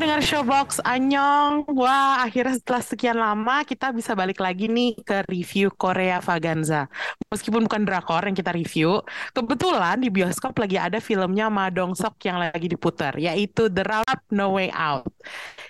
Pendengar Showbox, Anyong. Wah, akhirnya setelah sekian lama kita bisa balik lagi nih ke review Korea Vaganza. Meskipun bukan drakor yang kita review, kebetulan di bioskop lagi ada filmnya Ma Dong Sok yang lagi diputar, yaitu The Roundup No Way Out.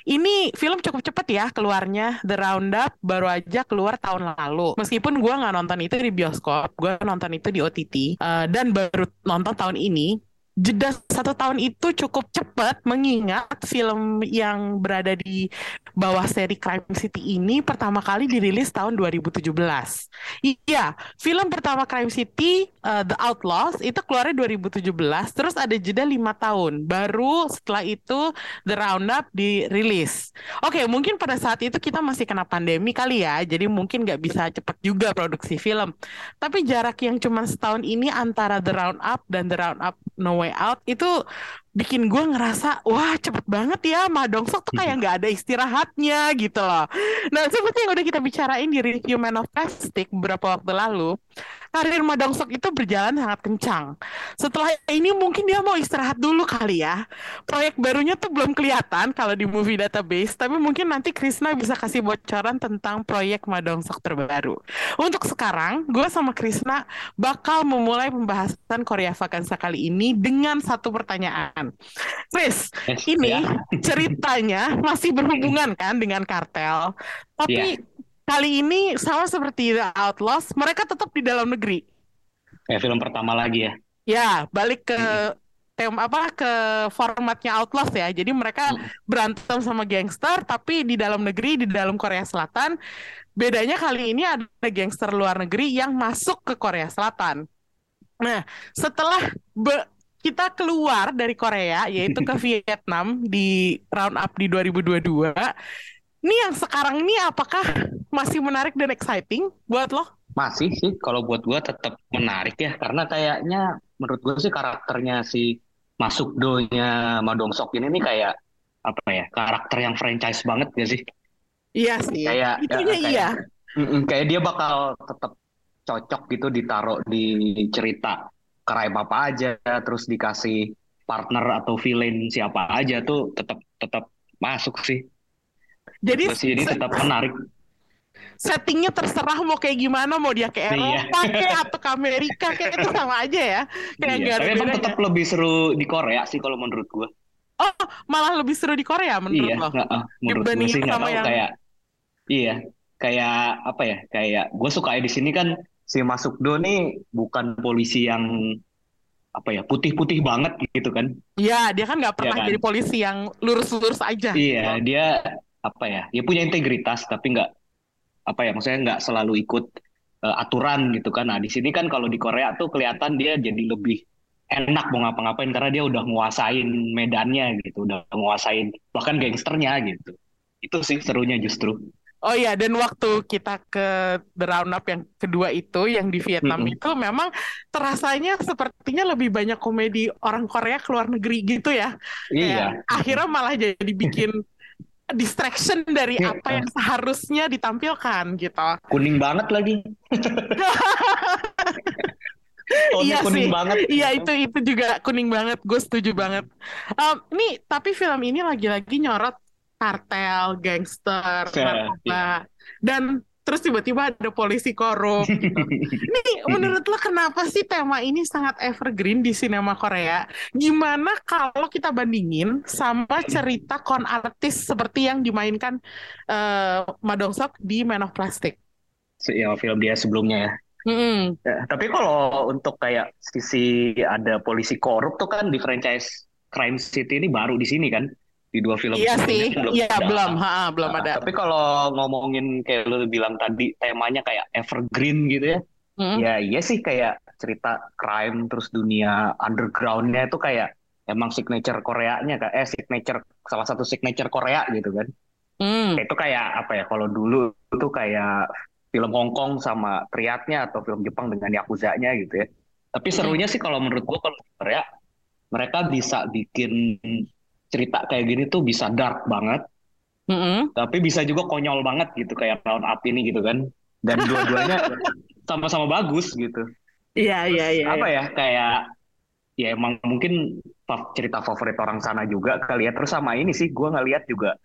Ini film cukup cepet ya keluarnya, The Roundup baru aja keluar tahun lalu. Meskipun gue nggak nonton itu di bioskop, gue nonton itu di OTT, eh, dan baru nonton tahun ini jeda satu tahun itu cukup cepat mengingat film yang berada di bawah seri Crime City ini pertama kali dirilis tahun 2017. Iya, film pertama Crime City uh, The Outlaws itu keluarnya 2017, terus ada jeda lima tahun, baru setelah itu The Roundup dirilis. Oke, mungkin pada saat itu kita masih kena pandemi kali ya, jadi mungkin nggak bisa cepat juga produksi film. Tapi jarak yang cuma setahun ini antara The Roundup dan The Roundup No Way Out itu bikin gue ngerasa wah cepet banget ya Ma Dong Sok tuh kayak nggak ada istirahatnya gitu loh. Nah seperti yang udah kita bicarain di review Man of Plastic beberapa waktu lalu, karir Ma Dong Sok itu berjalan sangat kencang. Setelah ini mungkin dia mau istirahat dulu kali ya. Proyek barunya tuh belum kelihatan kalau di movie database, tapi mungkin nanti Krisna bisa kasih bocoran tentang proyek Ma Dong Sok terbaru. Untuk sekarang, gue sama Krisna bakal memulai pembahasan Korea Vakansa kali ini dengan satu pertanyaan. Chris, Yes, ini ya. ceritanya masih berhubungan kan dengan kartel, tapi kali ini sama seperti The Outlaws, mereka tetap di dalam negeri. Kayak film pertama lagi ya. Ya, balik ke tema apa ke formatnya Outlaws ya. Jadi mereka Mm. berantem sama gangster tapi di dalam negeri di dalam Korea Selatan. Bedanya kali ini ada gangster luar negeri yang masuk ke Korea Selatan. Nah, setelah be- kita keluar dari Korea yaitu ke Vietnam di round up di 2022. Ini yang sekarang ini apakah masih menarik dan exciting buat lo? Masih sih kalau buat gua tetap menarik ya karena kayaknya menurut gua sih karakternya si Masuk Do-nya Madong Sok ini nih kayak apa ya karakter yang franchise banget ya sih Iya sih. Kayak- Itunya ya, kayak- iya. Kayak dia bakal tetap cocok gitu ditaruh di cerita crime apa aja terus dikasih partner atau villain siapa aja tuh tetap tetap masuk sih Jadi sih jadi tetap menarik settingnya terserah mau kayak gimana, mau dia ke Iya. Eropa kayak atau ke Amerika kayak itu sama aja ya. Kayak Iya, tapi emang tetap lebih seru di Korea sih kalau menurut gua Oh, malah lebih seru di Korea menurut Iya, lo. menurut gue sih nggak tahu yang- kayak iya, kayak apa ya? Kayak gue suka di sini kan si Masukdo nih bukan polisi yang apa ya putih-putih banget gitu kan? Iya, dia kan nggak pernah Iya kan? jadi polisi yang lurus-lurus aja. Iya, dia apa ya? Dia punya integritas tapi nggak apa ya? Maksudnya nggak selalu ikut eh, aturan gitu kan? Nah di sini kan kalau di Korea tuh kelihatan dia jadi lebih enak mau ngapa-ngapain karena dia udah nguasain medannya gitu, udah nguasain bahkan gangsternya gitu. Itu sih serunya justru. Oh iya, dan waktu kita ke The Roundup yang kedua itu, yang di Vietnam Mm-mm. itu memang terasanya sepertinya lebih banyak komedi orang Korea ke luar negeri gitu ya. Iya. Akhirnya malah jadi bikin distraction dari Iya. apa yang seharusnya ditampilkan gitu. kuning banget lagi. Iya kuning sih. banget. Iya itu itu juga kuning banget, gue setuju banget. Em, nih tapi film ini lagi-lagi nyorot kartel, gangster, Iya, narkoba, dan terus tiba-tiba ada polisi korup. gitu. Nih menurut lo kenapa sih tema ini sangat evergreen di sinema Korea? Gimana kalau kita bandingin sama cerita kon artis seperti yang dimainkan eh Ma Dong Seok di Man of Plastic? Ya, film dia sebelumnya ya. Mm-mm. Ya, Tapi kalau untuk kayak sisi ada polisi korup tuh kan di franchise Crime City ini baru di sini kan di dua film Iya sih, sebelumnya iya ada. belum, ha, belum Nah, ada. Tapi kalau ngomongin kayak lu bilang tadi temanya kayak evergreen gitu ya. Mm. Ya iya sih kayak cerita crime terus dunia undergroundnya itu kayak emang signature Koreanya kan eh signature salah satu signature Korea gitu kan. Hmm. Itu kayak apa ya? Kalau dulu itu kayak film Hong Kong sama Triadnya atau film Jepang dengan Yakuza-nya gitu ya. Tapi serunya sih kalau menurut gue kalau Korea mereka bisa bikin cerita kayak gini tuh bisa dark banget, Mm-mm. tapi bisa juga konyol banget gitu kayak Round Up ini gitu kan. Dan dua-duanya sama-sama bagus gitu. Iya, iya, Terus iya. apa iya. ya kayak ya emang mungkin cerita favorit orang sana juga kali ya. Terus sama ini sih gue ngeliat juga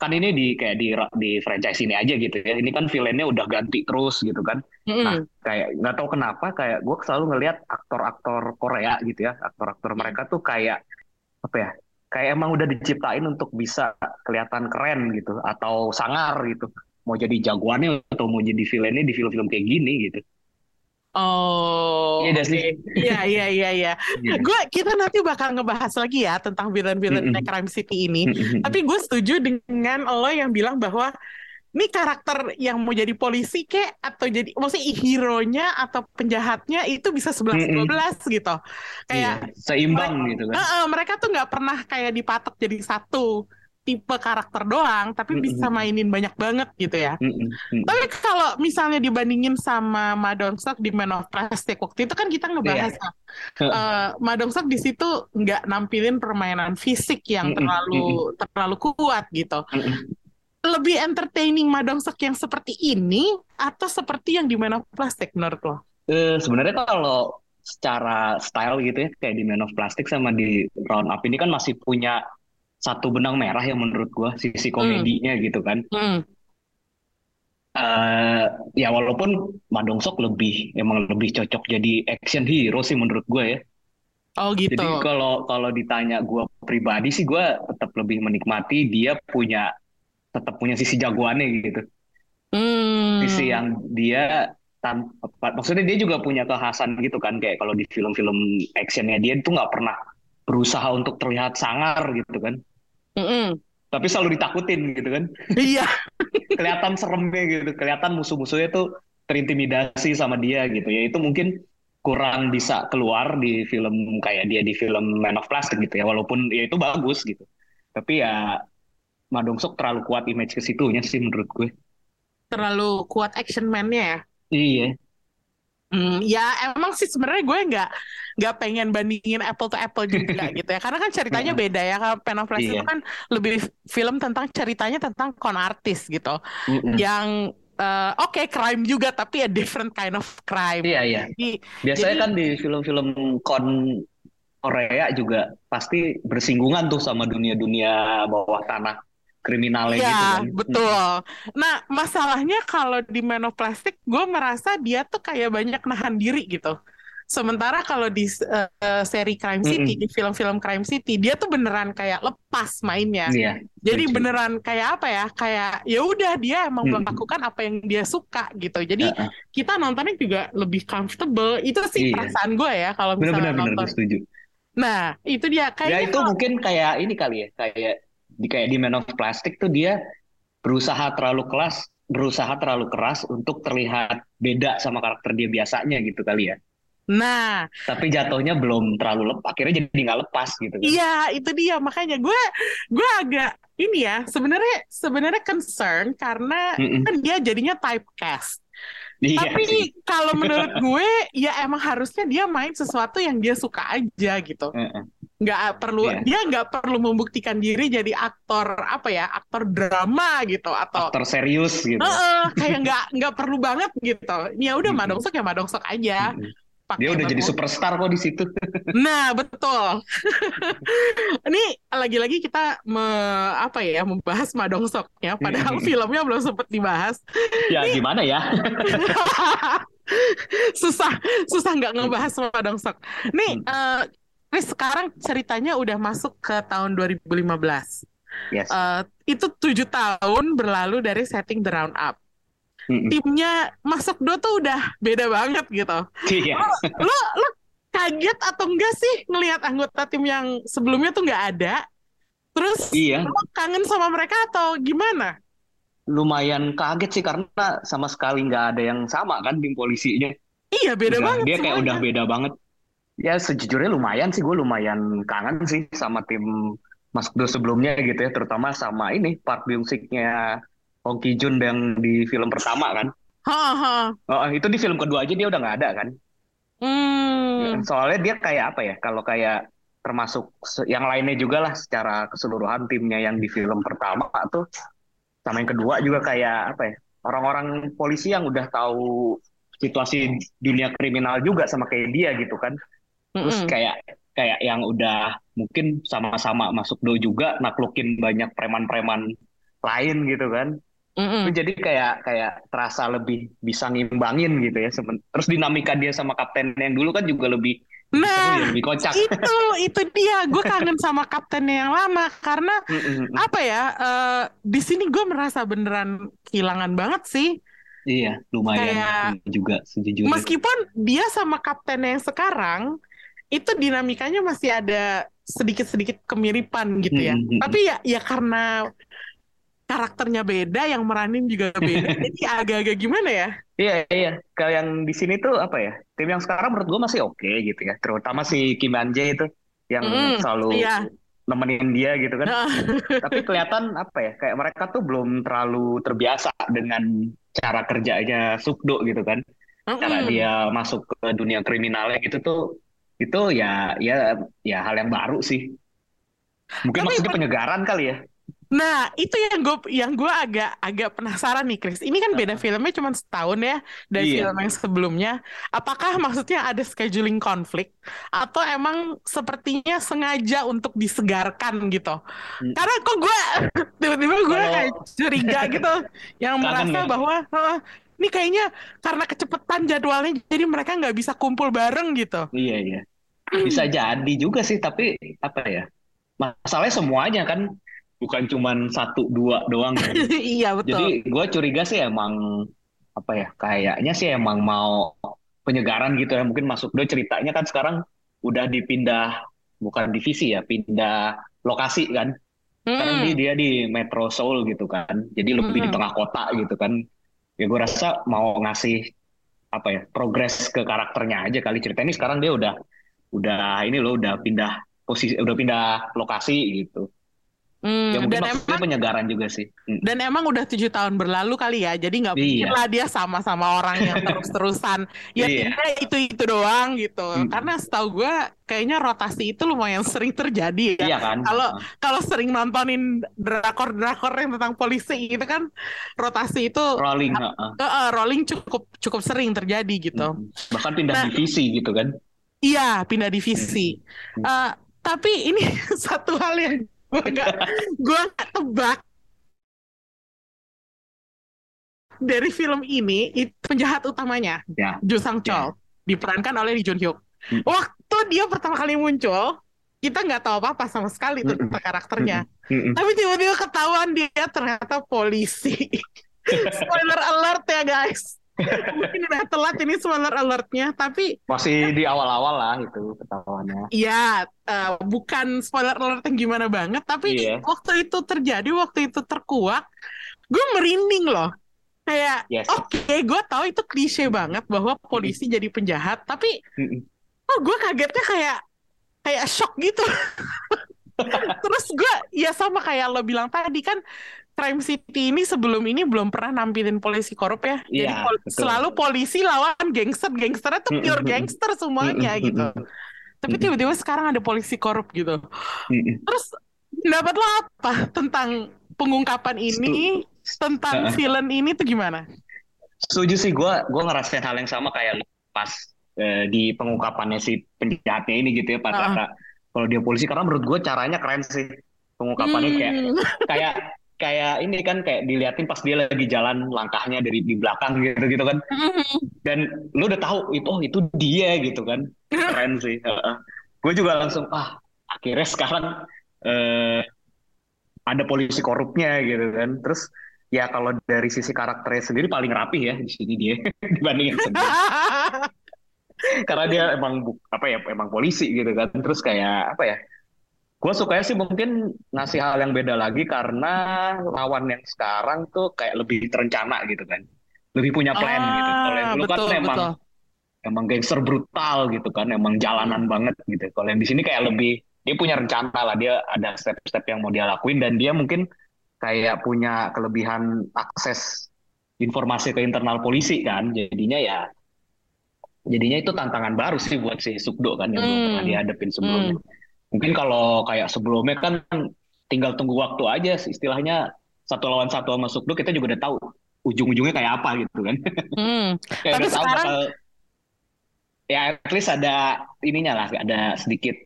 kan ini di kayak di di franchise ini aja gitu ya. Ini kan villainnya udah ganti terus gitu kan. Nah, Mm-mm. kayak nggak tahu kenapa kayak gue selalu ngelihat aktor-aktor Korea gitu ya, aktor-aktor mereka tuh kayak apa ya? Kayak emang udah diciptain untuk bisa kelihatan keren gitu atau sangar gitu. Mau jadi jagoannya atau mau jadi villainnya di film-film kayak gini gitu. Oh, Iya sih. Iya, iya, iya, iya. Iya. Gue kita nanti bakal ngebahas lagi ya tentang villain-villain Mm-mm. Crime City ini. Mm-mm. Tapi gue setuju dengan lo yang bilang bahwa ini karakter yang mau jadi polisi kek atau jadi maksudnya hero-nya atau penjahatnya itu bisa 11 Mm-mm. 12 gitu. Iya, Kayak seimbang mereka, gitu kan. Heeh, mereka tuh nggak pernah kayak dipatok jadi satu tipe karakter doang, tapi bisa Mm-mm. mainin banyak banget gitu ya. Mm-mm. Mm-mm. Tapi kalau misalnya dibandingin sama Ma Dong-seok di Man of Plastic waktu itu kan kita Iya. ngebahas eh Ma Dong-seok di situ nggak nampilin permainan fisik yang terlalu terlalu kuat gitu. Mm-mm. Lebih entertaining Ma Dong-seok yang seperti ini atau seperti yang di Man of Plastic menurut lo? Eh, sebenarnya kalau secara style gitu ya kayak di Man of Plastic sama di Round Up ini kan masih punya satu benang merah yang menurut gua sisi Hmm. komedinya gitu kan. Hmm. eh ya walaupun Ma Dong-seok lebih emang lebih cocok jadi action hero sih menurut gue ya. Oh gitu. Jadi kalau kalau ditanya gue pribadi sih gue tetap lebih menikmati dia punya tetap punya sisi jagoannya gitu. Sisi Hmm. yang dia tan apa- maksudnya dia juga punya kekhasan gitu kan kayak kalau di film-film actionnya dia itu nggak pernah berusaha untuk terlihat sangar gitu kan. Mm-mm. Tapi selalu ditakutin gitu kan. Iya. kelihatan seremnya gitu, kelihatan musuh-musuhnya tuh terintimidasi sama dia gitu ya. Itu mungkin kurang bisa keluar di film kayak dia di film Man of Plastic gitu ya. Walaupun ya itu bagus gitu. Tapi ya Ma Dong-seok terlalu kuat image ke situnya sih menurut gue. Terlalu kuat action man-nya ya. Iya. Hmm, ya emang sih sebenarnya gue nggak nggak pengen bandingin apple to apple juga gitu ya karena kan ceritanya Mm-mm. beda ya kalau Pen of itu Iya. kan lebih film tentang ceritanya tentang con artist gitu Mm-mm. yang eh, oke crime juga tapi a different kind of crime Iya, iya. jadi Biasanya jadi kan di film-film kon Korea juga pasti bersinggungan tuh sama dunia-dunia bawah tanah kriminalnya gitu Iya, kan. betul. Nah, masalahnya kalau di Man of Plastic, gue merasa dia tuh kayak banyak nahan diri gitu. Sementara kalau di eh, seri Crime City, Mm-mm. di film-film Crime City, dia tuh beneran kayak lepas mainnya. Iya, Jadi beneran kayak apa ya? Kayak ya udah dia emang Mm-mm. melakukan apa yang dia suka gitu. Jadi Heeh. kita nontonnya juga lebih comfortable. Itu sih Iya. perasaan gue ya kalau misalnya bener, gue nonton. setuju. Nah, itu dia Ya kayaknya itu kalau mungkin kayak ini kali ya, kayak di kayak di Man of Plastic tuh dia berusaha terlalu keras, berusaha terlalu keras untuk terlihat beda sama karakter dia biasanya gitu kali ya. Nah, Tapi jatuhnya belum terlalu lepas, akhirnya jadi nggak lepas gitu kan. Iya, itu dia makanya gue gue agak ini ya sebenarnya sebenarnya concern karena Mm-mm. kan dia jadinya typecast. Iya Tapi sih. kalau menurut gue ya emang harusnya dia main sesuatu yang dia suka aja gitu. Heeh. Nggak perlu Iya. dia nggak perlu membuktikan diri jadi aktor apa ya aktor drama gitu atau Aktor serius gitu. Heeh, kayak nggak nggak perlu banget gitu. Ya udah. Madongsok ya Madongsok aja. Pakai Dia udah jadi superstar kok di situ. Nah, betul. Ini lagi-lagi kita me, apa ya membahas Madongsok ya, padahal filmnya belum sempat dibahas. Ya gimana ya? susah, susah nggak ngebahas Madongsok. Nih, eh, Chris sekarang ceritanya udah masuk ke tahun 2015. Yes. Eh, itu tujuh tahun berlalu dari setting The Roundup. Mm-mm. Timnya Masuk Do tuh udah beda banget gitu. Iya. lo lo kaget atau enggak sih ngelihat anggota tim yang sebelumnya tuh nggak ada terus Iya. lo kangen sama mereka atau gimana Lumayan kaget sih karena sama sekali nggak ada yang sama kan tim polisinya. iya beda Udah- banget dia kayak semuanya. udah beda banget. Ya sejujurnya lumayan sih gue lumayan kangen sih sama tim Mas Do sebelumnya gitu ya, terutama sama ini Park Byung Siknya Hong Ki Jun yang di film pertama kan. ha ha Oh, itu di film kedua aja dia udah nggak ada kan. Hmm. Soalnya dia kayak apa ya? Kalau kayak termasuk yang lainnya juga lah secara keseluruhan timnya yang di film pertama tuh sama yang kedua juga kayak apa ya? Orang-orang polisi yang udah tahu situasi dunia kriminal juga sama kayak dia gitu kan. Terus kayak kayak yang udah mungkin sama-sama masuk do juga naklukin banyak preman-preman lain gitu kan. Itu Mm-mm. jadi kayak kayak terasa lebih bisa ngimbangin gitu ya. Terus dinamika dia sama kapten yang dulu kan juga lebih seru ya, Nah, lebih kocak. itu itu dia. Gue kangen sama kaptennya yang lama karena Mm-mm. apa ya? eh, di sini gue merasa beneran kehilangan banget sih. Iya, lumayan Kayak juga sejujurnya. meskipun dia sama kaptennya yang sekarang itu dinamikanya masih ada sedikit-sedikit kemiripan gitu ya. Mm-mm. Tapi ya ya karena karakternya beda, yang meranin juga beda, jadi agak-agak gimana ya? Iya, iya. Kalau yang di sini tuh apa ya? Tim yang sekarang menurut gue masih oke gitu ya. Terutama si Kim Anje itu yang Mm, selalu iya. nemenin dia gitu kan. Tapi kelihatan apa ya? Kayak mereka tuh belum terlalu terbiasa dengan cara kerjanya Sukdo gitu kan. Cara dia masuk ke dunia kriminalnya gitu tuh itu ya ya ya hal yang baru sih. Mungkin Tapi maksudnya penyegaran kali ya. Nah, itu yang gue yang gue agak agak penasaran nih, Chris. Ini kan beda filmnya cuma setahun ya dari Iya. film yang sebelumnya. Apakah maksudnya ada scheduling konflik atau emang sepertinya sengaja untuk disegarkan gitu? Hmm. Karena kok gue tiba-tiba gue kayak curiga gitu, yang kangen merasa ya. bahwa "Hah, ini kayaknya karena kecepatan jadwalnya jadi mereka nggak bisa kumpul bareng gitu. Iya, iya. Bisa jadi juga sih, tapi apa ya? Masalahnya semuanya kan bukan cuman satu dua doang kan. Iya betul. Jadi gue curiga sih emang apa ya? Kayaknya sih emang mau penyegaran gitu ya. Mungkin masuk do ceritanya kan sekarang udah dipindah bukan divisi ya, pindah lokasi kan. Sekarang Mm-mm. dia dia di Metro Seoul gitu kan. Jadi lebih di Mm-mm. tengah kota gitu kan. Ya gue rasa mau ngasih apa ya? Progres ke karakternya aja kali cerita ini sekarang dia udah udah ini loh udah pindah posisi udah pindah lokasi gitu. Ya Hmm, mungkin dan emang penyegaran juga sih. Mm. Dan emang udah tujuh tahun berlalu kali ya, jadi nggak mungkin Iya, lah dia sama-sama orang yang terus-terusan. Ya iya. timnya itu-itu doang gitu. Mm. Karena setahu gue kayaknya rotasi itu lumayan sering terjadi ya. Iya kan? Kalau kalau sering nontonin drakor-drakor yang tentang polisi gitu kan, rotasi itu Rolling. eh, rolling cukup cukup sering terjadi gitu. Mm. Bahkan pindah Nah, divisi gitu kan? iya pindah divisi. Mm. Eh, tapi ini satu hal yang gue nggak tebak dari film ini itu penjahat utamanya Ya, Jo Sang ya. Chol diperankan oleh Lee Jun Hyuk. Mm. Waktu dia pertama kali muncul, kita nggak tahu apa-apa sama sekali Mm-mm. tentang karakternya. Mm-mm. Tapi tiba-tiba ketahuan dia ternyata polisi. Spoiler alert ya guys. Mungkin udah telat ini spoiler alertnya, tapi Masih di awal-awal lah itu ketahuannya. ya eh, bukan spoiler alert yang gimana banget, tapi Iya. waktu itu terjadi, waktu itu terkuak, gue merinding loh. Kayak, Yes. oke, gue tahu itu klise banget bahwa polisi jadi penjahat, tapi oh gue kagetnya kayak kayak shock gitu. Terus gue ya sama kayak lo bilang tadi kan Crime City ini sebelum ini belum pernah nampilin polisi korup ya. Jadi Iya, pol- betul. selalu polisi lawan gangster, gangsternya tuh pure gangster semuanya gitu. Tapi tiba-tiba sekarang ada polisi korup gitu. Terus pendapat lo apa tentang pengungkapan ini, tentang villain ini tuh gimana? Setuju sih gue gue ngerasain hal yang sama kayak pas eh, di pengungkapannya si penjahatnya ini gitu ya pada Heeh. kata kalau dia polisi karena menurut gue caranya keren sih pengungkapannya Hmm. kayak kayak ini kan kayak diliatin pas dia lagi jalan langkahnya dari di belakang gitu gitu kan. Dan lu udah tahu itu oh itu dia gitu kan. Keren sih gue juga langsung ah akhirnya sekarang eh, ada polisi korupnya gitu kan. Terus ya kalau dari sisi karakternya sendiri paling rapih ya di sini dia dibanding yang sebelumnya karena dia emang apa ya emang polisi gitu kan. Terus kayak apa ya gue sukanya sih mungkin ngasih hal yang beda lagi karena lawan yang sekarang tuh kayak lebih terencana gitu kan lebih punya plan gitu kalau yang Ah, dulu kan betul, emang betul. emang gangster brutal gitu kan emang jalanan banget gitu kalau yang di sini kayak lebih dia punya rencana lah dia ada step-step yang mau dia lakuin dan dia mungkin kayak punya kelebihan akses informasi ke internal polisi kan jadinya ya jadinya itu tantangan baru sih buat si Sukdo kan yang belum Hmm. pernah dihadapin sebelumnya. Hmm. Mungkin kalau kayak sebelumnya kan tinggal tunggu waktu aja istilahnya satu lawan satu sama Sukdo kita juga udah tahu ujung-ujungnya kayak apa gitu kan. Hmm. Kayak Tapi udah tahu sekarang bakal ya at least ada ininya lah, ada sedikit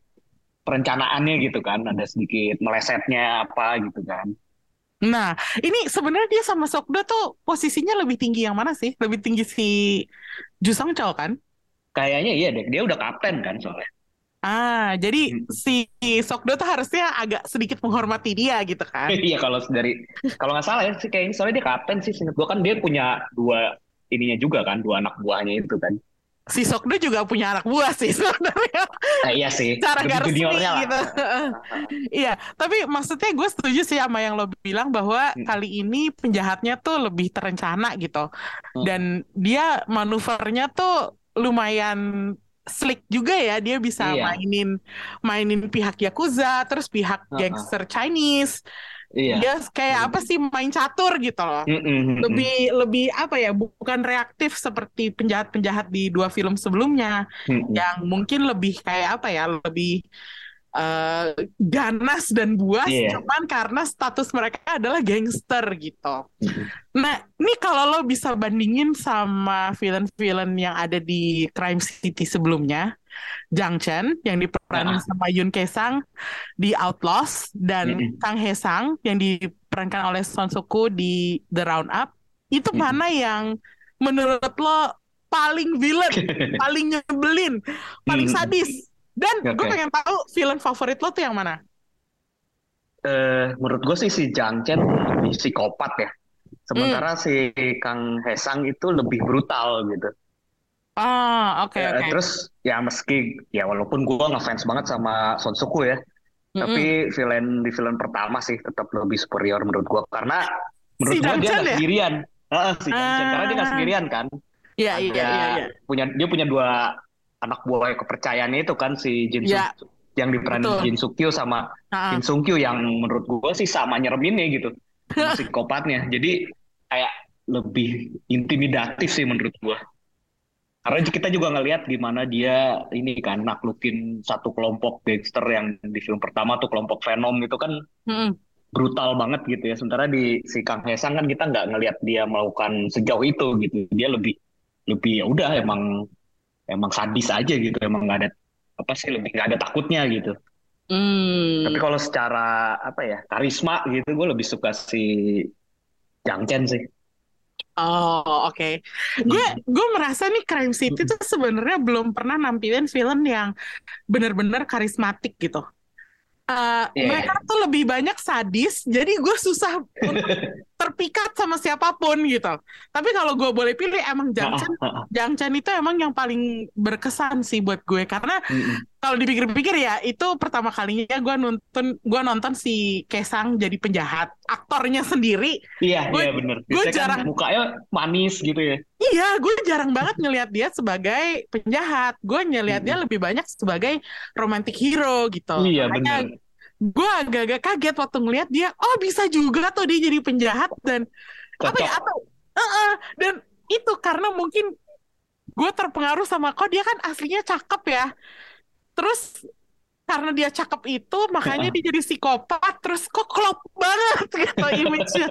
perencanaannya gitu kan, ada sedikit melesetnya apa gitu kan. Nah, ini sebenarnya dia sama Sokdo tuh posisinya lebih tinggi yang mana sih? Lebih tinggi si Jusong Chol kan? Kayaknya iya deh, dia udah kapten kan soalnya. Ah, jadi Hmm. si Sokdo tuh harusnya agak sedikit menghormati dia gitu kan? Iya kalau dari kalau nggak salah ya sih kayak ini soalnya dia kapten sih, gua kan dia punya dua ininya juga kan, dua anak buahnya itu kan. Si Sokdo juga punya anak buah sih sebenarnya. Nah, iya sih, Cara gak resmi lah. gitu. Iya, tapi maksudnya gue setuju sih sama yang lo bilang bahwa Hmm. kali ini penjahatnya tuh lebih terencana gitu. Hmm. Dan dia manuvernya tuh lumayan slick juga ya. Dia bisa Iya. mainin mainin pihak Yakuza, terus pihak Heeh. gangster Chinese. Iya. Dia kayak apa sih main catur gitu loh. Mm-mm, mm-mm. Lebih lebih apa ya? Bukan reaktif seperti penjahat-penjahat di dua film sebelumnya Mm-mm. yang mungkin lebih kayak apa ya lebih eh, ganas dan buas Iya. cuman karena status mereka adalah gangster gitu. Nah, ini kalau lo bisa bandingin sama villain-villain yang ada di Crime City sebelumnya, Jang Chen yang diperanin Ah. sama Yun Kae-sang di Outlaws dan Mm-mm. Kang Hae-sang yang diperankan oleh Son Soo-koo di The Roundup, itu Mm-mm. mana yang menurut lo paling villain, paling nyebelin, paling Hmm. sadis? Dan gue Oke. pengen tahu villain favorit lo tuh yang mana? Eh, menurut gue sih si Jang Chen lebih psikopat ya. Sementara Hmm. si Kang Hesang itu lebih brutal gitu. Ah, oke Eh, oke. terus ya meski ya walaupun gue ngefans banget sama Son Soo-koo ya, Mm-mm. tapi villain di film pertama sih tetap lebih superior menurut gue karena menurut Si gue dia nggak ya? sendirian. Heeh, si Chen karena dia nggak Ah. sendirian kan. Iya iya iya iya. punya dia punya dua anak buah kepercayaannya itu kan si Jin Iya. Suk yang diperanin. Jin Suk Kyo sama Ah, Kim Sung Kyu yang menurut gue sih sama nyereminnya gitu psikopatnya jadi kayak lebih intimidatif sih menurut gue karena kita juga ngelihat gimana dia ini kan naklukin satu kelompok gangster yang di film pertama tuh kelompok Venom itu kan mm-mm. brutal banget gitu ya sementara di si Kang Hesang kan kita nggak ngelihat dia melakukan sejauh itu gitu dia lebih lebih ya udah emang emang sadis aja gitu emang nggak ada apa sih lebih nggak ada takutnya gitu Hmm. tapi kalau secara apa ya karisma gitu gue lebih suka si Jang Chen sih Oh, oke. Gue gue merasa nih Crime City tuh sebenarnya belum pernah nampilin film yang benar-benar karismatik gitu. Eh, Iya. Mereka tuh lebih banyak sadis, jadi gue susah terpikat sama siapa pun gitu. Tapi kalau gue boleh pilih, emang Jang Chen, Jang Chen itu emang yang paling berkesan sih buat gue karena Mm-mm. Kalau dipikir-pikir ya itu pertama kalinya gue nonton gue nonton si Kesang jadi penjahat aktornya sendiri iya Gue- iya bener gue Biasanya kan jarang- mukanya manis gitu ya Iya, gue jarang banget ngelihat dia sebagai penjahat. Gue ngelihat dia lebih banyak sebagai romantic hero gitu. iya Makanya bener gue agak-agak kaget waktu ngelihat dia, oh bisa juga tuh dia jadi penjahat dan apa cocok ya atau Heeh, dan itu karena mungkin gue terpengaruh sama kok dia kan aslinya cakep ya. Terus karena dia cakep itu makanya Heeh. dia jadi psikopat terus kok klop banget gitu image-nya.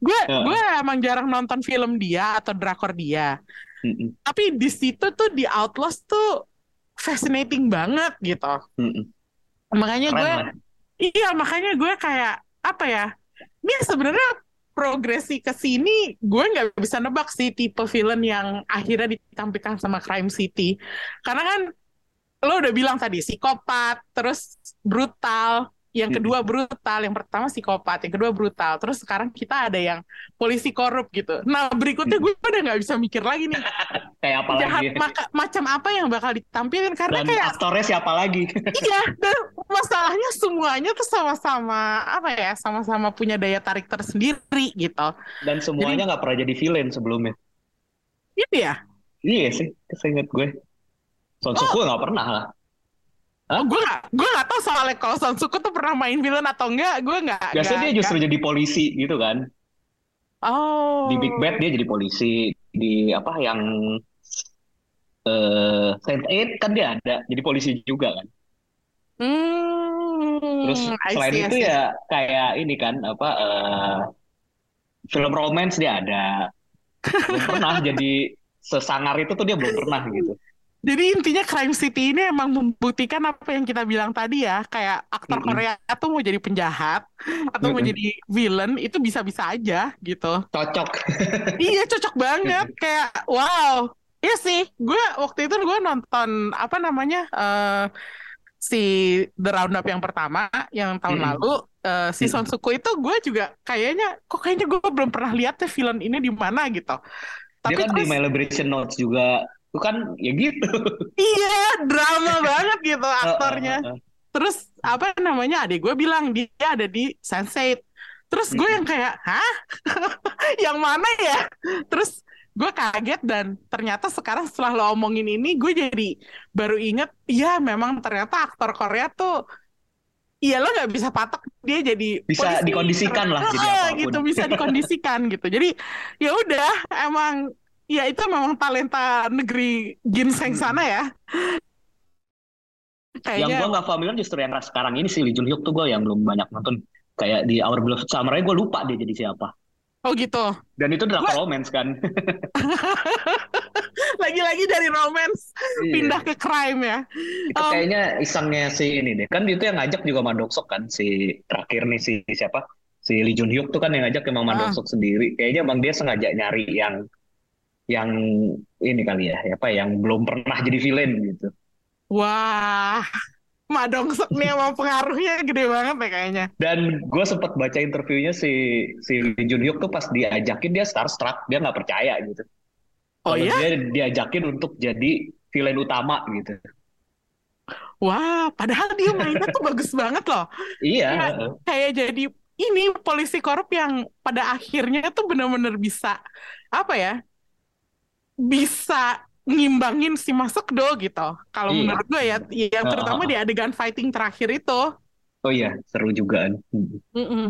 Gue Heeh. gue emang jarang nonton film dia atau drakor dia. Mm-mm. Tapi di situ tuh di Outlaws tuh fascinating banget gitu. Mm-mm. Makanya gue Iya, makanya gue kayak apa ya? Ini sebenarnya progresi ke sini gue nggak bisa nebak sih tipe villain yang akhirnya ditampilkan sama Crime City. Karena kan lo udah bilang tadi psikopat, terus brutal, yang Mm-mm. kedua brutal, yang pertama psikopat, yang kedua brutal, terus sekarang kita ada yang polisi korup gitu. Nah berikutnya gue udah nggak bisa mikir lagi nih. Kayak apa jahat lagi? maka- macam apa yang bakal ditampilkan karena dan kayak aktornya siapa lagi? Iya, dan masalahnya semuanya tuh sama-sama apa ya, sama-sama punya daya tarik tersendiri gitu. dan semuanya nggak pernah jadi villain sebelumnya. Gitu ya. iya sih seingat gue Son Oh. Nggak pernah lah Hah? Oh, gue gak, gue gak tahu soalnya kalau Son Soo-koo tuh pernah main villain atau enggak, gue gak. biasanya nggak- dia justru jadi polisi gitu kan Oh. di Big Bad dia jadi polisi di apa yang eh Sense8 kan dia ada jadi polisi juga kan. Terus Hmm, I selain see, itu ya kayak ini kan apa eh, film romance dia ada. Belum pernah jadi sesangar itu tuh dia belum pernah gitu. Jadi intinya Crime City ini emang membuktikan apa yang kita bilang tadi ya, kayak aktor Mm-mm. Korea tuh mau jadi penjahat atau mau Mm-mm. jadi villain itu bisa-bisa aja gitu. Cocok. Iya cocok banget kayak wow. Iya sih, gue waktu itu gue nonton apa namanya eh si The Roundup yang pertama yang tahun Mm-mm. lalu eh, si Son. Suku itu gue juga kayaknya kok kayaknya gue belum pernah lihat tuh film ini di mana gitu. Dia Tapi kan di terus My Liberation Notes juga. Itu kan ya gitu. iya drama banget gitu aktornya. Terus apa namanya adik gue bilang dia ada di Sense8. Terus gue yang kayak hah yang mana ya? Terus gue kaget dan ternyata sekarang setelah lo omongin ini gue jadi baru inget ya memang ternyata aktor Korea tuh Iya lo nggak bisa patok dia jadi Bisa polisi dikondisikan lah jadi apa pun. gitu bisa dikondisikan gitu jadi ya udah emang ya itu memang talenta negeri ginseng Mm-mm. sana ya Yang kayaknya gue nggak familiar justru yang sekarang ini sih Lee Jun Hyuk tuh gue yang belum banyak nonton. Kayak di Our Beloved Samurai gue lupa dia jadi siapa. oh gitu Dan itu gue drakor romance kan. lagi-lagi dari romance pindah Iya. ke crime ya Itu Em, kayaknya isengnya si ini deh. Kan itu yang ngajak juga Mandoksok kan si terakhir nih si siapa? Si Lee Jun Hyuk tuh kan yang ngajak emang ah, Mandoksok sendiri. Kayaknya emang dia sengaja nyari yang yang ini kali ya, apa yang belum pernah jadi villain gitu. wah Madongsek nih emang pengaruhnya gede banget ya kayaknya Dan gue sempat baca interviewnya si si Lee Jun Hyuk tuh pas diajakin dia starstruck, dia nggak percaya gitu. oh Kalau ya dia diajakin untuk jadi villain utama gitu. wah padahal dia mainnya tuh bagus banget loh Iya, heeh. kayak jadi ini polisi korup yang pada akhirnya tuh benar-benar bisa apa ya bisa ngimbangin si Masukdo gitu. Kalau Iya. menurut gue ya, yang terutama di adegan fighting terakhir itu. Oh iya, seru juga. Hmm. Mm-mm.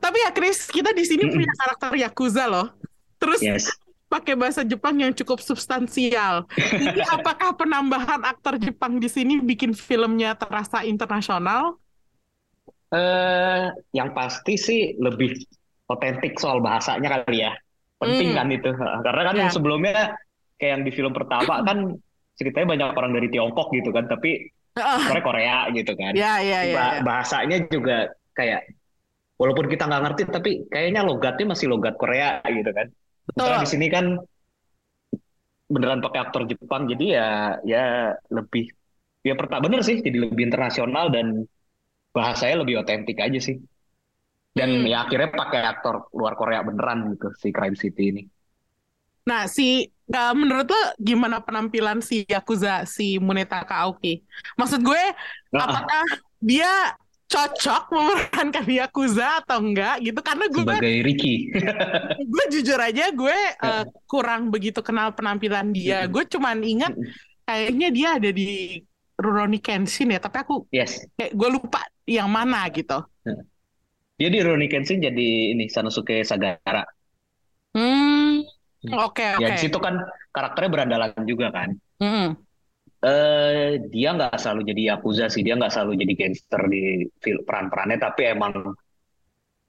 Tapi ya Chris, kita di sini Mm-mm. punya karakter Yakuza loh. Terus Yes. pakai bahasa Jepang yang cukup substansial. Jadi apakah penambahan aktor Jepang di sini bikin filmnya terasa internasional? Eh, yang pasti sih lebih otentik soal bahasanya kali ya. Penting Hmm. kan itu. Karena kan yang sebelumnya kayak yang di film pertama kan ceritanya banyak orang dari Tiongkok gitu kan, tapi sebenarnya Korea gitu kan. Ya, ya, ya, Ba- ya. bahasanya juga kayak walaupun kita nggak ngerti tapi kayaknya logatnya masih logat Korea gitu kan. Betul. di sini kan beneran pakai aktor Jepang jadi ya ya lebih ya pertama bener sih jadi lebih internasional dan bahasanya lebih otentik aja sih. Dan Hmm. ya akhirnya pakai aktor luar Korea beneran gitu si Crime City ini. Nah, si uh, menurut lo gimana penampilan si Yakuza, si Munetaka Aoki? Maksud gue, Nah, apakah dia cocok memerankan Yakuza atau enggak gitu? Karena gue, sebagai Ricky. gue jujur aja gue uh, kurang begitu kenal penampilan dia. Mm-mm. Gue cuman ingat kayaknya dia ada di Rurouni Kenshin ya, tapi aku Yes. kayak gue lupa yang mana gitu. Dia di Rurouni Kenshin jadi ini Sanosuke Sagara. Hmm, oke Ya oke. di situ kan karakternya berandalan juga kan. Hmm, eh dia nggak selalu jadi yakuza sih, dia nggak selalu jadi gangster di fil- peran-perannya, tapi emang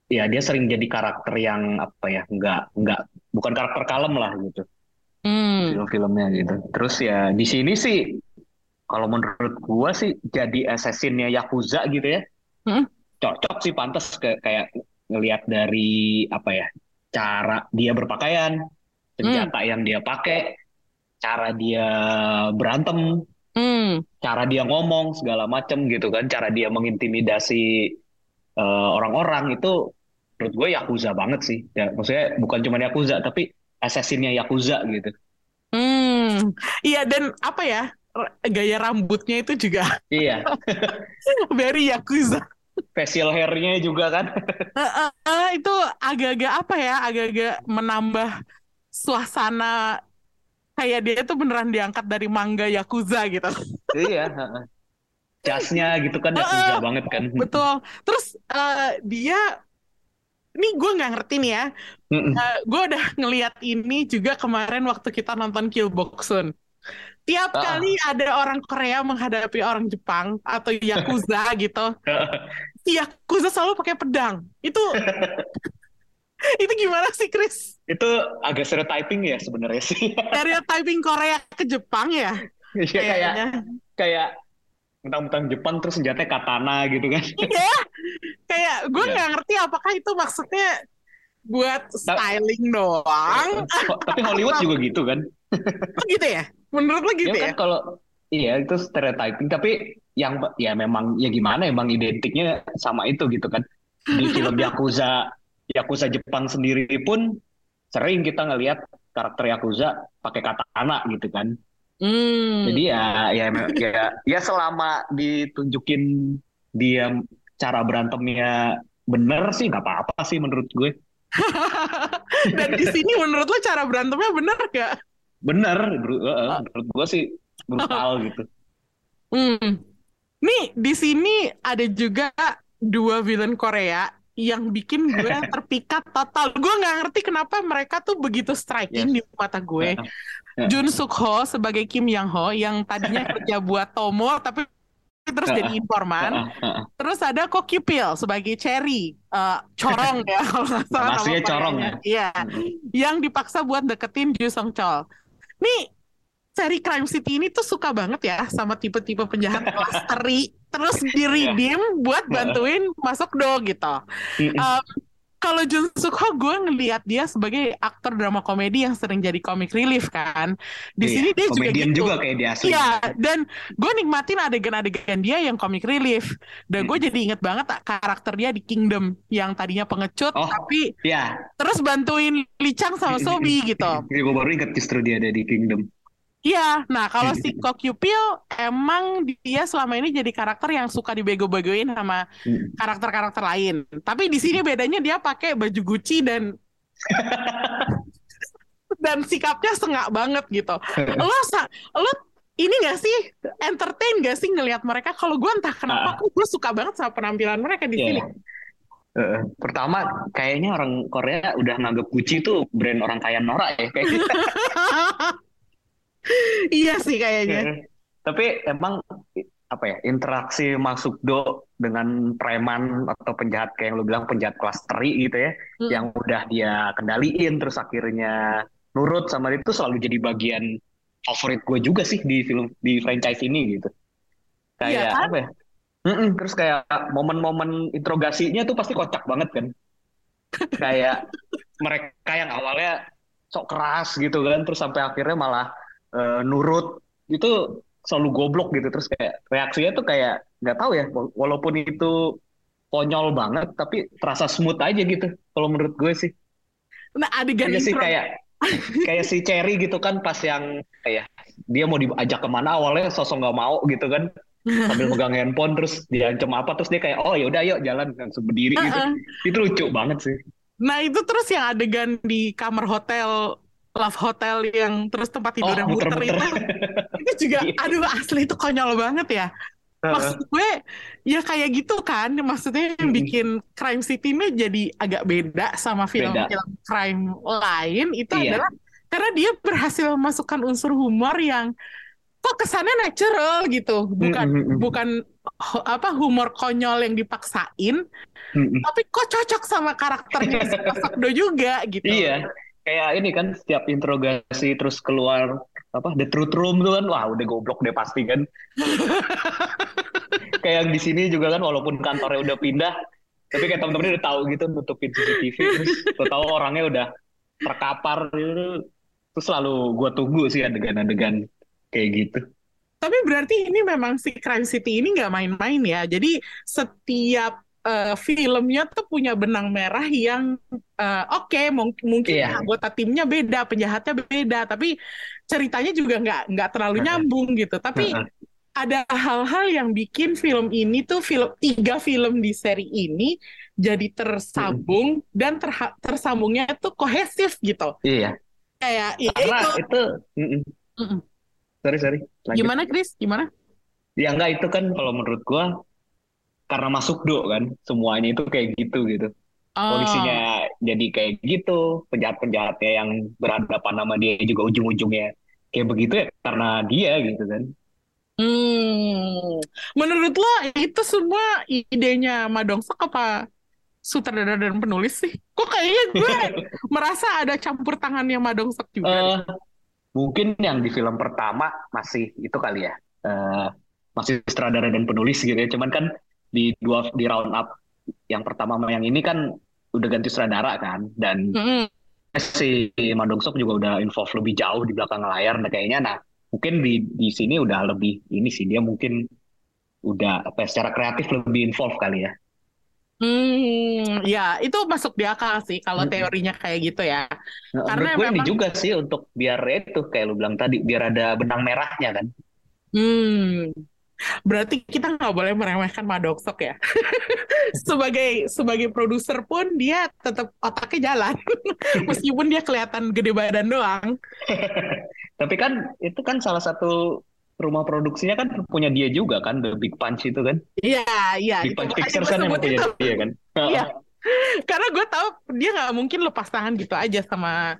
ya dia sering jadi karakter yang apa ya, nggak nggak bukan karakter kalem lah gitu hmm, film-filmnya gitu. Terus ya di sini sih kalau menurut gua sih jadi assassinnya yakuza gitu ya, Hmm. Cocok sih pantas ke kayak ngelihat dari apa ya cara dia berpakaian, senjata yang dia pakai, cara dia berantem hmm. cara dia ngomong segala macem gitu kan, cara dia mengintimidasi eh, orang-orang itu menurut gue yakuza banget sih. Ya, maksudnya bukan cuma yakuza tapi assassinnya yakuza gitu. Hmm, iya dan apa ya gaya rambutnya itu juga Iya, very yakuza. Facial hairnya juga kan. Eh, eh, eh, itu agak-agak apa ya, agak-agak menambah suasana kayak dia tuh beneran diangkat dari manga yakuza gitu. iya. Jasnya gitu kan yakuza banget kan. Betul. Terus eh, dia, ini gue nggak ngerti nih ya. Mm-mm. Eh, gue udah ngeliat ini juga kemarin waktu kita nonton Kill Boxun. Tiap Ah. kali ada orang Korea menghadapi orang Jepang atau Yakuza gitu, si Yakuza selalu pakai pedang. Itu itu gimana sih, Chris? Itu agak stereotyping ya sebenarnya sih. Stereotyping Korea ke Jepang ya? Iya kayak kayak mentang-mentang Jepang terus senjatanya katana gitu kan. Iya, kayak gue Iya. nggak ngerti apakah itu maksudnya buat styling doang, Tapi Hollywood juga gitu kan. Oh, gitu ya? Menurut lo gitu Ya ya? kan kalau iya itu stereotyping tapi yang ya memang ya gimana emang identiknya sama itu gitu kan. Di film Yakuza Yakuza Jepang sendiri pun sering kita ngelihat karakter Yakuza pakai katana gitu kan. Hmm. Jadi ya ya ya ya selama ditunjukin dia cara berantemnya bener sih nggak apa-apa sih menurut gue. Dan di sini menurut lo cara berantemnya bener gak? Bener, eh, menurut gue sih brutal gitu. Hmm. Nih di sini ada juga dua villain Korea yang bikin gue terpikat total. Gue nggak ngerti kenapa mereka tuh begitu striking di mata gue. Ya. Jun Suk Ho sebagai Kim Yang Ho yang tadinya kerja buat Tomo tapi terus jadi informan. Terus ada Ko Kyu Pil sebagai Cherry, Eh, corong ya kalau nggak salah Namanya corong Koreanya. Iya, yang dipaksa buat deketin Ju Song Chol. Nih seri Crime City ini tuh suka banget ya sama tipe-tipe penjahat kelas teri, terus di redeem buat bantuin masuk do gitu. Um, kalau Jun Suk Ho gue ngelihat dia sebagai aktor drama komedi yang sering jadi comic relief kan. Di Iya, sini dia juga gitu. juga kayak di asli. Iya, dan gue nikmatin adegan-adegan dia yang comic relief. Dan gue jadi inget banget karakter dia di Kingdom yang tadinya pengecut, Oh. tapi Ya, terus bantuin Lee Chang sama Sobi gitu. gue baru ingat justru dia ada di Kingdom. Iya, nah kalau si Ko Kyu Pil emang dia selama ini jadi karakter yang suka dibego-begoin sama Hmm. karakter-karakter lain. Tapi di sini bedanya dia pakai baju Gucci dan dan sikapnya sengak banget gitu. Lo sa- lo ini gak sih entertain gak sih ngelihat mereka? Kalau gue entah kenapa, gue suka banget sama penampilan mereka di Iya. sini. Heeh. pertama, kayaknya orang Korea udah nganggap Gucci tuh brand orang kaya norak ya. Kayak gitu. iya sih kayaknya. Tapi emang apa ya interaksi masuk do dengan preman atau penjahat kayak yang lu bilang penjahat kelas teri gitu ya, Hmm. yang udah dia kendaliin terus akhirnya nurut sama dia itu selalu jadi bagian favorit gue juga sih di film di franchise ini gitu. Iya Kayak kan? apa ya? Mm-mm, terus kayak momen-momen interogasinya tuh pasti kocak banget kan. Kayak mereka yang awalnya sok keras gitu kan, terus sampai akhirnya malah eh, nurut itu selalu goblok gitu. Terus kayak reaksinya tuh kayak nggak tahu ya wa- walaupun itu konyol banget tapi terasa smooth aja gitu kalau menurut gue sih. Nah adegan Iya sih kayak kayak si Cherry gitu kan pas yang kayak dia mau diajak ke mana awalnya sosok nggak mau gitu kan. Sambil megang handphone terus diancam apa terus dia kayak oh ya udah yuk jalan langsung berdiri gitu. Heeh. itu lucu banget sih. Nah itu terus yang adegan di kamar hotel Love Hotel yang terus tempat tidurnya Oh, muter muter-muter. itu itu juga Iya. aduh asli itu konyol banget ya maksud gue ya kayak gitu kan maksudnya yang bikin Crime City ini jadi agak beda sama film-film crime lain itu Iya. adalah karena dia berhasil memasukkan unsur humor yang kok kesannya natural gitu bukan Mm-mm. bukan apa humor konyol yang dipaksain Mm-mm. tapi kok cocok sama karakternya si juga gitu Iya, kayak ini kan setiap interogasi terus keluar apa the truth room tuh kan, wah udah goblok deh pasti kan. kayak yang di sini juga kan, walaupun kantornya udah pindah, tapi kayak temen-temennya udah tahu gitu nutupin CCTV, terus tahu orangnya udah terkapar gitu. Terus selalu gue tunggu sih adegan-adegan kayak gitu. Tapi berarti ini memang si Crime City ini nggak main-main ya. Jadi setiap eh, filmnya tuh punya benang merah yang eh, oke mung- mungkin Iya. anggota timnya beda, penjahatnya beda, tapi ceritanya juga nggak nggak terlalu nyambung gitu. Tapi ada hal-hal yang bikin film ini tuh film tiga film di seri ini jadi tersambung dan terha- tersambungnya tuh kohesif gitu. Iya, Kayak ya itu. itu, mm-mm. Mm-mm. sorry sorry, lanjut. Gimana Chris? Gimana? Ya enggak itu kan kalau menurut gua karena masuk do kan semuanya itu kayak gitu gitu. Oh. Polisinya jadi kayak gitu, penjahat-penjahatnya yang berhadapan sama dia juga ujung-ujungnya kayak begitu ya karena dia gitu kan. Hmm, menurut lo itu semua idenya Madongsok apa sutradara dan penulis sih? Kok kayaknya gue merasa ada campur tangannya Madongsok juga. Uh, mungkin yang di film pertama masih itu kali ya, uh, masih sutradara dan penulis gitu ya. Cuman kan di dua di round up yang pertama sama yang ini kan udah ganti sutradara kan, dan mm -hmm. si Madongsok juga udah involve lebih jauh di belakang layar, nah kayaknya nah mungkin di di sini udah lebih ini sih dia mungkin udah apa ya, secara kreatif lebih involve kali ya. Hmm, ya itu masuk di akal sih kalau teorinya kayak gitu ya. Nah, Karena gue memang... ini juga sih untuk biar itu kayak lu bilang tadi biar ada benang merahnya kan. Hmm, berarti kita nggak boleh meremehkan Madoksok ya. sebagai sebagai produser pun dia tetap otaknya jalan. Meskipun dia kelihatan gede badan doang. Tapi kan itu kan salah satu rumah produksinya kan punya dia juga kan The Big Punch itu kan? Iya iya. Big Punch Pictures kan yang punya dia kan? Iya. Karena gue tahu dia nggak mungkin lepas tangan gitu aja sama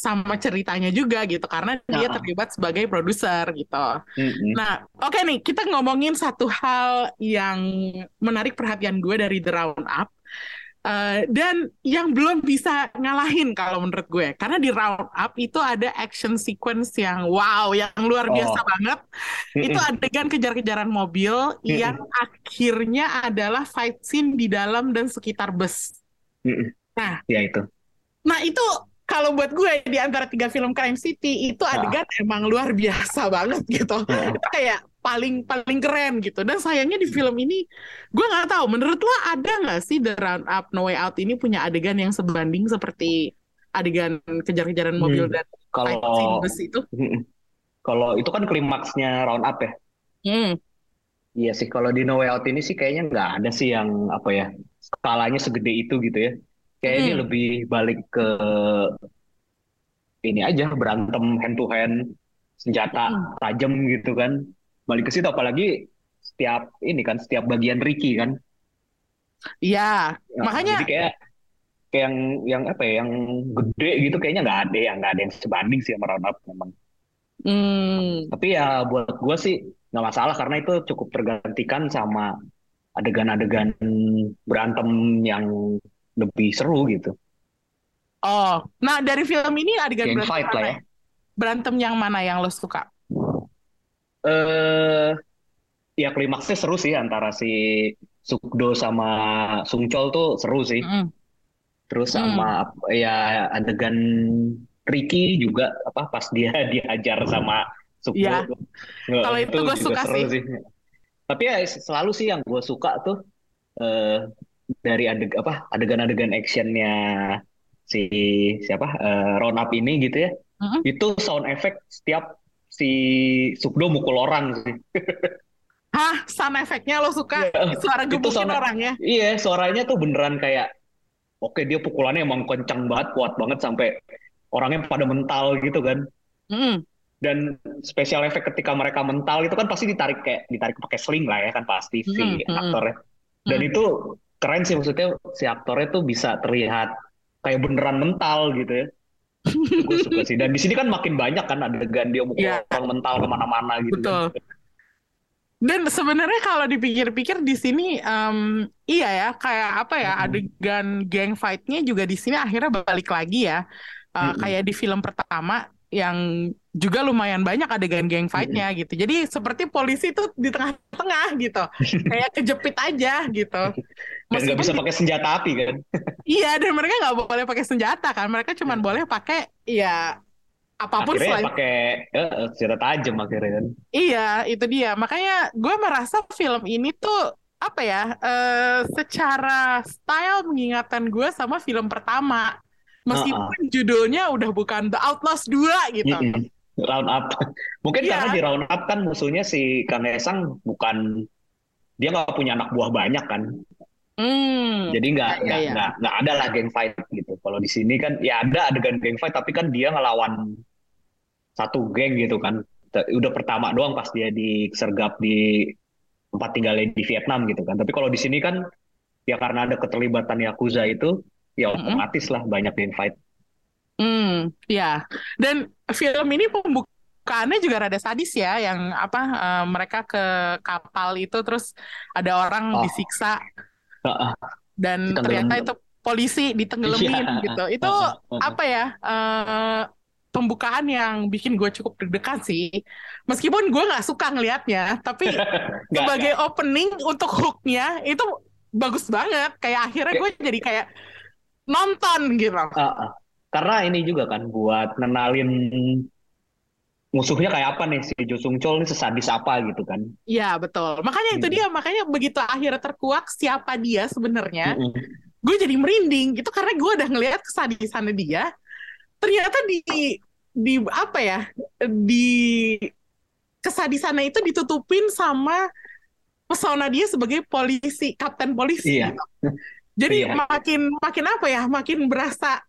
sama ceritanya juga gitu karena dia terlibat sebagai produser gitu. Mm-hmm. Nah, oke okay nih kita ngomongin satu hal yang menarik perhatian gue dari The Roundup Uh, dan yang belum bisa ngalahin kalau menurut gue karena di round up itu ada action sequence yang wow yang luar biasa oh. banget mm -mm. itu adegan kejar-kejaran mobil mm -mm. yang akhirnya adalah fight scene di dalam dan sekitar bus mm -mm. nah ya itu nah itu kalau buat gue di antara tiga film Crime City itu adegan nah. emang luar biasa banget gitu nah. itu kayak paling paling keren gitu dan sayangnya di film ini gue nggak tahu menurut lo ada nggak sih The Round Up No Way Out ini punya adegan yang sebanding seperti adegan kejar-kejaran mobil hmm. dan kalau bus itu hmm. kalau itu kan klimaksnya Round Up ya hmm. iya sih kalau di No Way Out ini sih kayaknya nggak ada sih yang apa ya skalanya segede itu gitu ya kayak hmm. ini lebih balik ke ini aja berantem hand to hand senjata hmm. tajam gitu kan balik ke situ apalagi setiap ini kan setiap bagian Ricky kan iya ya, makanya jadi kayak kayak yang yang apa ya yang gede gitu kayaknya nggak ada yang nggak ada yang sebanding sih sama Roundup memang hmm. tapi ya buat gue sih nggak masalah karena itu cukup tergantikan sama adegan-adegan berantem yang lebih seru gitu. Oh, nah dari film ini adegan berantem fight lah ya. Berantem yang mana yang lo suka? eh ya klimaksnya seru sih antara si Sukdo sama Sungchol tuh seru sih. Mm. Terus sama mm. ya adegan Ricky juga apa pas dia dihajar sama Sukdo. Ya. Kalau itu, gue suka sih. sih. Tapi ya selalu sih yang gue suka tuh eh, dari adeg apa adegan-adegan actionnya si siapa uh, Ron Up ini gitu ya. -hmm. Itu sound effect setiap si Sukdo mukul orang sih. Hah, sound efeknya lo suka ya, suara gebukin orangnya? Iya, suaranya tuh beneran kayak oke dia pukulannya emang kencang banget, kuat banget sampai orangnya pada mental gitu kan. Mm. Dan special efek ketika mereka mental itu kan pasti ditarik kayak ditarik pakai sling lah ya kan pasti si mm. aktornya. Dan mm. itu keren sih maksudnya si aktornya tuh bisa terlihat kayak beneran mental gitu ya gue suka sih dan di sini kan makin banyak kan adegan dia mukul yeah. orang mental ke mana-mana gitu betul kan. dan sebenarnya kalau dipikir-pikir di sini um, iya ya kayak apa ya adegan gang fightnya juga di sini akhirnya balik lagi ya uh, mm-hmm. kayak di film pertama yang juga lumayan banyak adegan gang fightnya mm-hmm. gitu. Jadi seperti polisi tuh di tengah-tengah gitu, kayak kejepit aja gitu. Dan nggak bisa pakai senjata api kan? iya, dan mereka nggak boleh pakai senjata kan. Mereka cuma hmm. boleh pakai ya apa pun akhirnya selain pakai uh, senjata tajam akhirnya kan. Iya, itu dia. Makanya gue merasa film ini tuh apa ya? Uh, secara style mengingatkan gue sama film pertama. Meskipun uh -uh. judulnya udah bukan The Outlaws 2 gitu. Mm -mm. Round up. Mungkin yeah. karena di round up kan musuhnya si Kanesang bukan dia nggak punya anak buah banyak kan. Hmm. Jadi nggak ya, nggak ya, nggak nggak ada lah geng fight gitu. Kalau di sini kan ya ada adegan geng fight tapi kan dia ngelawan satu geng gitu kan. Udah pertama doang pas dia disergap di tempat tinggalnya di Vietnam gitu kan. Tapi kalau di sini kan ya karena ada keterlibatan Yakuza itu ya otomatis lah banyak geng fight. Hmm, ya. Dan film ini pembuka pembukaannya juga rada sadis ya, yang apa eh, mereka ke kapal itu terus ada orang Oh. disiksa. Dan ternyata itu polisi ditenggelamin Iya. gitu. Itu apa ya? eh, pembukaan yang bikin gue cukup deg-degan sih. Meskipun gue nggak suka ngelihatnya, tapi Nggak, sebagai opening untuk hooknya itu bagus banget. Kayak akhirnya gue jadi kayak nonton gitu. Heeh. Karena ini juga kan buat nenalin musuhnya kayak apa nih si Jo Sung Chol ini sesadis apa gitu kan. Iya betul. Makanya itu Hmm. dia. Makanya begitu akhirnya terkuak siapa dia sebenarnya, Mm-mm. gue jadi merinding gitu karena gue udah ngelihat kesadisannya dia. Ternyata di di apa ya di kesadisannya itu ditutupin sama pesona dia sebagai polisi, kapten polisi. Iya. gitu. Jadi Iya. makin makin apa ya, makin berasa,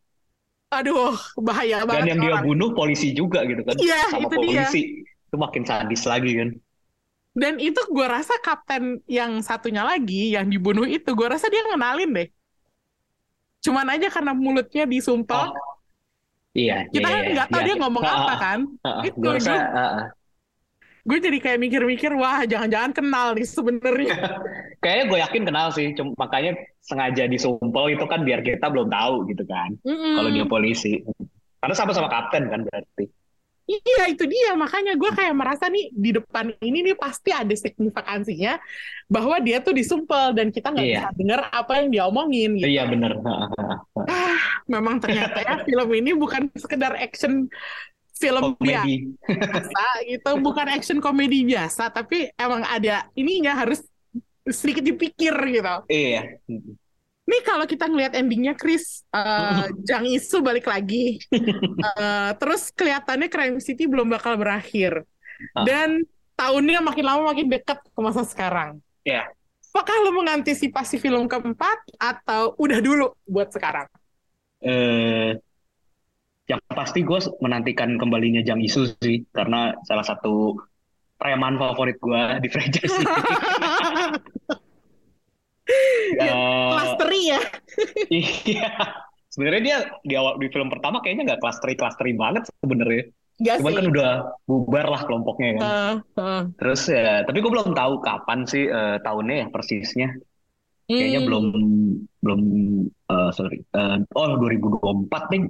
aduh bahaya Dan banget yang dia orang. bunuh polisi juga gitu kan. Iya, Sama itu dia. polisi. Itu makin sadis lagi kan. Dan itu gue rasa kapten yang satunya lagi yang dibunuh itu gue rasa dia ngenalin deh. Cuman aja karena mulutnya disumpel, Oh, Iya, kita iya, kan iya, nggak tahu iya. dia ngomong Heeh, apa kan. heeh. Itu Gua rasa, gue, heeh. Gue jadi kayak mikir-mikir, wah jangan-jangan kenal nih sebenarnya. Kayaknya gue yakin kenal sih, cuma makanya sengaja disumpel itu kan biar kita belum tahu gitu kan. Mm-mm. Kalau dia polisi. Karena sama-sama kapten kan berarti. Iya itu dia makanya gue kayak merasa nih di depan ini nih pasti ada signifikansinya bahwa dia tuh disumpel dan kita nggak Iya. bisa dengar apa yang dia omongin gitu. Iya. Heeh, heeh. Memang ternyata ya film ini bukan sekedar action film Komedi. biasa gitu, bukan action komedi biasa, tapi emang ada ininya harus sedikit dipikir gitu. Iya. Nih kalau kita ngelihat endingnya Chris, eh, Jang Isu balik lagi, Eh, terus kelihatannya Crime City belum bakal berakhir, Ah. dan tahunnya makin lama makin dekat ke masa sekarang. Iya. Apakah lo mengantisipasi film keempat atau udah dulu buat sekarang? Eh, yang pasti gue menantikan kembalinya Jang Isu sih, karena salah satu preman favorit gue di franchise ini. Yang Eh, Klasteri ya. iya. Sebenarnya dia di awal di film pertama kayaknya nggak klasteri-klasteri banget sebenarnya. Gak Cuman sih. kan udah bubar lah kelompoknya kan. Eh, eh. Terus ya, tapi gue belum tahu kapan sih eh, tahunnya ya persisnya. Kayaknya Hmm. belum belum eh, sorry. Eh, oh 2024 nih.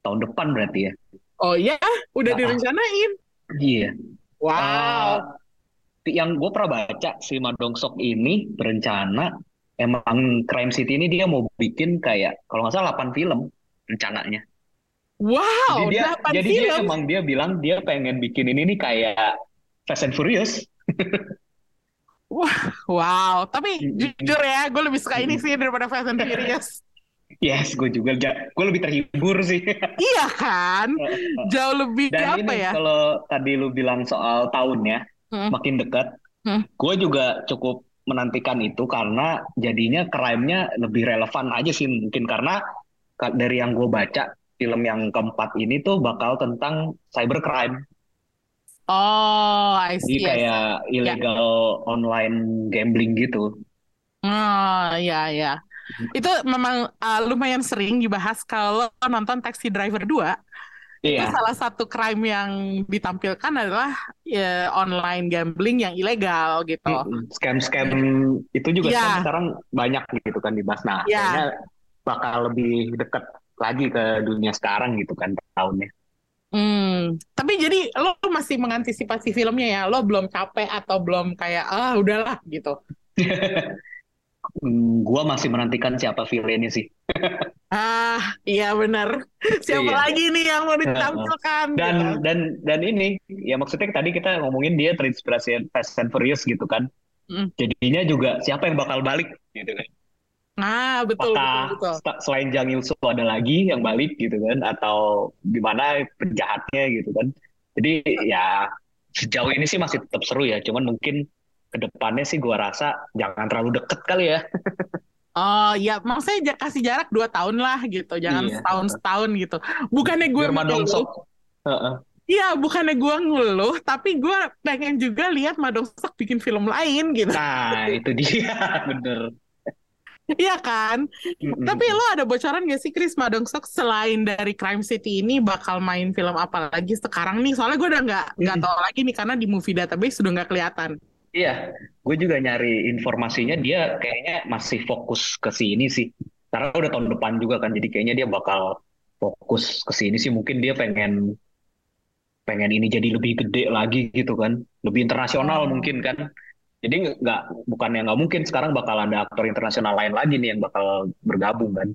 Tahun depan berarti ya. Oh iya, udah Ah. direncanain. Iya. Wow. Eh, yang gue pernah baca si Madong Sok ini berencana emang Crime City ini dia mau bikin kayak kalau nggak salah 8 film rencananya. Wow, Jadi dia delapan jadi dia film. emang dia bilang dia pengen bikin ini nih kayak Fast and Furious. Wow, tapi jujur ya, gue lebih suka ini sih daripada Fast and Furious. Yes, gue juga gue lebih terhibur sih. Iya kan? Jauh lebih Dan apa ini ya? kalau tadi lu bilang soal tahunnya Hmm. makin dekat, Hmm. gue juga cukup menantikan itu karena jadinya crime-nya lebih relevan aja sih mungkin karena ka- dari yang gue baca film yang keempat ini tuh bakal tentang cybercrime. Oh, I Jadi see. I see. kayak illegal online gambling gitu. Oh, iya, iya. Itu memang uh, lumayan sering dibahas kalau nonton Taxi Driver 2. Itu Iya. salah satu crime yang ditampilkan adalah ya, online gambling yang ilegal gitu. Scam-scam itu juga Iya. kan sekarang banyak gitu kan dibahas. Nah, Iya. kayaknya bakal lebih dekat lagi ke dunia sekarang gitu kan tahunnya. Hmm, tapi jadi lo masih mengantisipasi filmnya ya? Lo belum capek atau belum kayak ah udahlah gitu. Hmm, gua masih menantikan siapa villainnya sih. Ah, iya benar. Siapa Iya. lagi nih yang mau ditampilkan? Dan gitu. dan dan ini ya maksudnya tadi kita ngomongin dia terinspirasi Fast and Furious gitu kan. Hmm. Jadinya juga siapa yang bakal balik gitu kan. Ah, betul, betul, Apakah betul. sta- selain Jang Il Soo ada lagi yang balik gitu kan atau gimana penjahatnya gitu kan. Jadi ya sejauh ini sih masih tetap seru ya, cuman mungkin ke depannya sih gua rasa jangan terlalu deket kali ya. Oh, ya maksudnya kasih jarak dua tahun lah gitu, jangan Iya. setahun setahun gitu. Bukannya gue mengeluh, Sok. Heeh. iya bukannya gue ngeluh, tapi gue pengen juga lihat Madong Sok bikin film lain gitu. Nah, itu dia bener. Iya kan? Mm-mm. Tapi lo ada bocoran gak sih Chris Madong-sok selain dari Crime City ini bakal main film apa lagi sekarang nih? Soalnya gue udah nggak nggak Mm-mm. tahu lagi nih karena di movie database sudah nggak kelihatan. Iya, gue juga nyari informasinya dia kayaknya masih fokus ke sini sih. Karena udah tahun depan juga kan, jadi kayaknya dia bakal fokus ke sini sih. Mungkin dia pengen pengen ini jadi lebih gede lagi gitu kan, lebih internasional mungkin kan. Jadi nggak nggak- bukannya nggak mungkin sekarang bakal ada aktor internasional lain lagi nih yang bakal bergabung kan.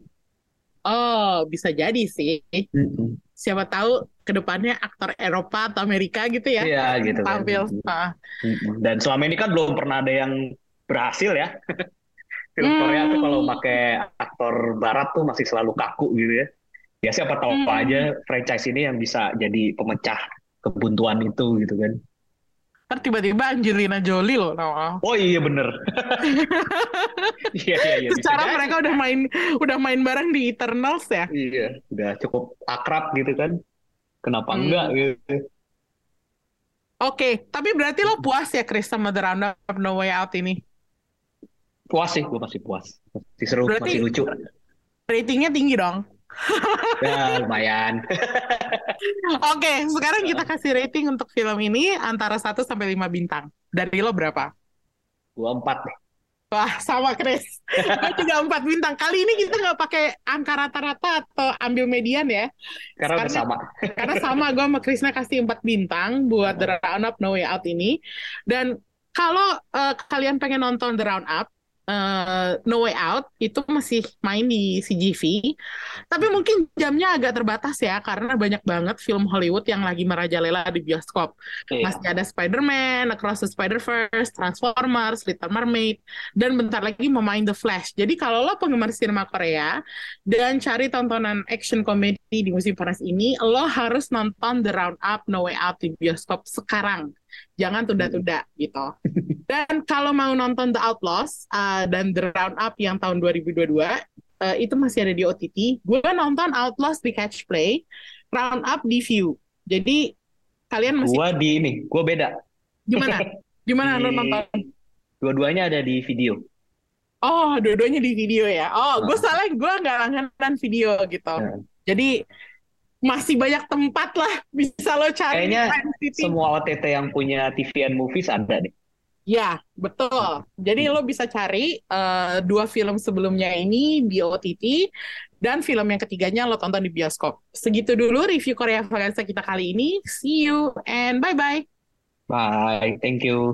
Oh, bisa jadi sih. Mm-mm. Siapa tahu ke depannya aktor Eropa atau Amerika gitu ya Iya gitu kan. tampil. Mm-mm. Ah. Dan selama ini kan belum pernah ada yang berhasil ya. Film Korea tuh kalau Hmm. pakai aktor barat tuh masih selalu kaku gitu ya. Ya siapa tahu Hmm. aja franchise ini yang bisa jadi pemecah kebuntuan itu gitu kan. Ntar tiba-tiba Angelina Jolie loh. nama. Oh iya bener. Iya iya iya Secara mereka udah main udah main bareng di Eternals ya. Iya, udah cukup akrab gitu kan. Kenapa Hmm. enggak gitu. Oke, tapi berarti lo puas ya Chris sama The Roundup No Way Out ini? Puas sih, gue masih puas. Masih seru, Berarti- masih lucu. Ratingnya tinggi dong. Ya lumayan. Oke, sekarang kita kasih rating untuk film ini antara 1 sampai 5 bintang. Dari lo berapa? Gua empat deh. Wah, sama Chris. Gue juga 4 bintang. Kali ini kita nggak pakai angka rata-rata atau ambil median ya. Karena Karena- sama. Karena sama gue sama Krisna kasih 4 bintang buat The Roundup No Way Out ini. Dan kalau eh, kalian pengen nonton The Roundup eh, No Way Out itu masih main di CGV. Tapi mungkin jamnya agak terbatas ya karena banyak banget film Hollywood yang lagi merajalela di bioskop. Iya. Masih ada Spider-Man, Across the Spider-Verse, Transformers, Little Mermaid, dan bentar lagi mau main The Flash. Jadi kalau lo penggemar sinema Korea dan cari tontonan action comedy di musim panas ini, lo harus nonton The Roundup No Way Out di bioskop sekarang. Jangan tunda-tunda gitu. Dan kalau mau nonton The Outlaws uh, dan The Roundup yang tahun 2022, uh, itu masih ada di OTT. Gue nonton Outlaws di Catch Play, Roundup di View. Jadi kalian masih Gua di ini, gua beda. gimana? Gimana Di- nonton? Dua-duanya ada di video. Oh, dua-duanya di video ya. Oh, gue Nah. salah, gue nggak langganan video gitu. Nah. Jadi masih banyak tempat lah bisa lo cari Kayaknya. Semua OTT yang punya TV and movies ada deh. Ya, betul. Jadi lo bisa cari eh, dua film sebelumnya ini di OTT dan film yang ketiganya lo tonton di bioskop. Segitu dulu review Korea Vaganza kita kali ini. See you and bye-bye. Bye, thank you.